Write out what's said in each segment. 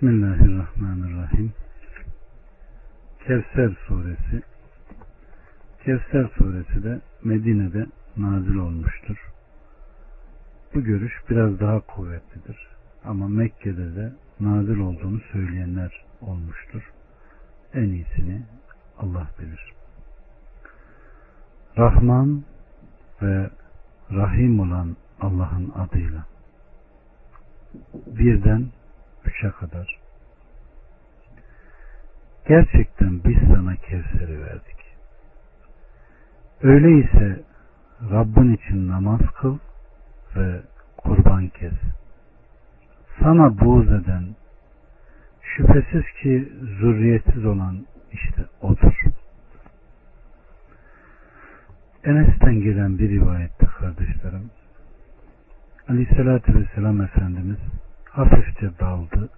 Bismillahirrahmanirrahim. Kevser suresi Kevser suresi de Medine'de nazil olmuştur. Bu görüş biraz daha kuvvetlidir. Ama Mekke'de de nazil olduğunu söyleyenler olmuştur. En iyisini Allah bilir. Rahman ve Rahim olan Allah'ın adıyla. Birden üçe kadar. Gerçekten biz sana Kevser'i verdik. Öyleyse Rabbin için namaz kıl ve kurban kes. Sana buğz eden, şüphesiz ki zürriyetsiz olan işte odur. Enes'ten gelen bir rivayette kardeşlerim, Aleyhisselatü Vesselam Efendimiz hafifçe daldı.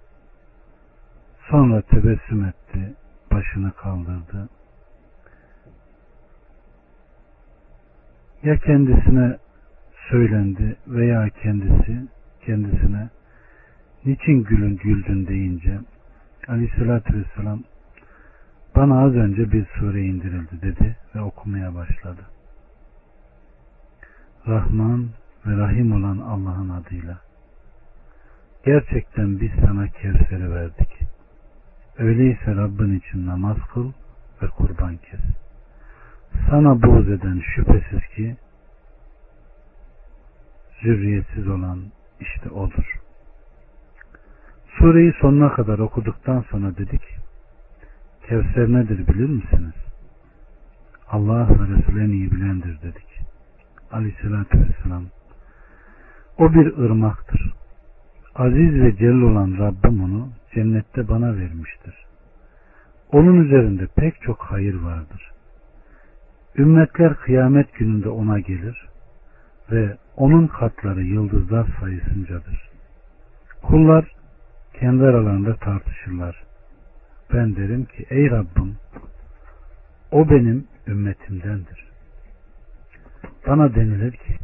Sonra tebessüm etti. Başını kaldırdı. Ya kendisine söylendi veya kendisi kendisine niçin gülün güldün deyince Aleyhisselatü Vesselam bana az önce bir sure indirildi dedi ve okumaya başladı. Rahman ve Rahim olan Allah'ın adıyla. Gerçekten biz sana Kevser'i verdik. Öyleyse Rabbin için namaz kıl ve kurban kes. Sana buğz eden şüphesiz ki zürriyetsiz olan işte odur. Sureyi sonuna kadar okuduktan sonra dedik, Kevser nedir bilir misiniz? Allah ve Resulü en iyi bilendir dedik. Aleyhissalatü vesselam. O bir ırmaktır. Aziz ve celil olan Rabbim onu cennette bana vermiştir. Onun üzerinde pek çok hayır vardır. Ümmetler kıyamet gününde ona gelir ve onun katları yıldızlar sayısıncadır. Kullar kendi aralarında tartışırlar. Ben derim ki ey Rabbim o benim ümmetimdendir. Bana denilir ki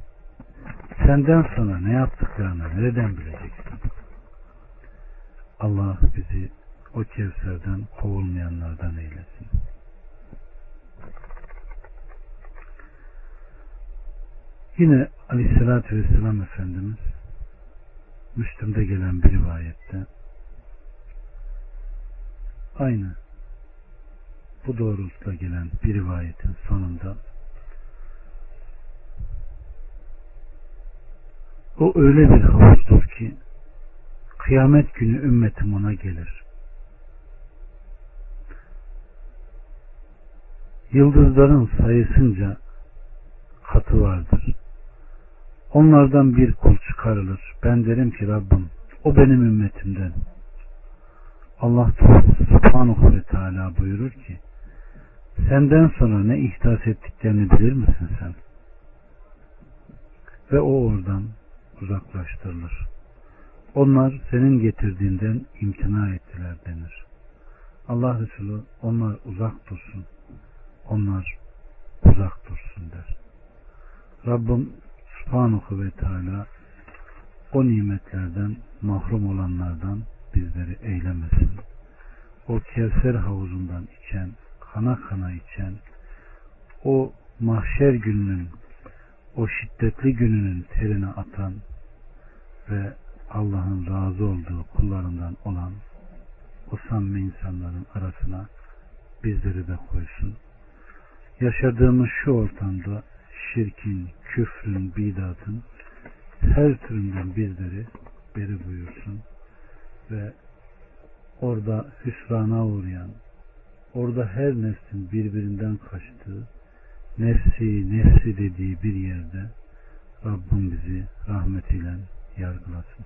senden sonra ne yaptıklarını nereden bileceksin? Allah bizi o kevserden kovulmayanlardan eylesin. Yine Aleyhisselatü Vesselam Efendimiz Müslüm'de gelen bir rivayette aynı bu doğrultuda gelen bir rivayetin sonunda o öyle bir havuzdur ki kıyamet günü ümmetim ona gelir. Yıldızların sayısınca katı vardır. Onlardan bir kul çıkarılır. Ben derim ki Rabbim o benim ümmetimden. Allah subhanahu ve teala buyurur ki senden sonra ne ihdas ettiklerini bilir misin sen? Ve o oradan uzaklaştırılır. Onlar senin getirdiğinden imtina ettiler denir. Allah Resulü onlar uzak dursun. Onlar uzak dursun der. Rabbim Subhanahu ve Teala o nimetlerden mahrum olanlardan bizleri eylemesin. O Kevser havuzundan içen, kana kana içen, o mahşer gününün, o şiddetli gününün terini atan ve Allah'ın razı olduğu kullarından olan o samimi insanların arasına bizleri de koysun. Yaşadığımız şu ortamda şirkin, küfrün, bidatın her türünden bizleri beri buyursun ve orada hüsrana uğrayan, orada her nefsin birbirinden kaçtığı, nefsi, nefsi dediği bir yerde Rabbim bizi rahmetiyle yargılasın.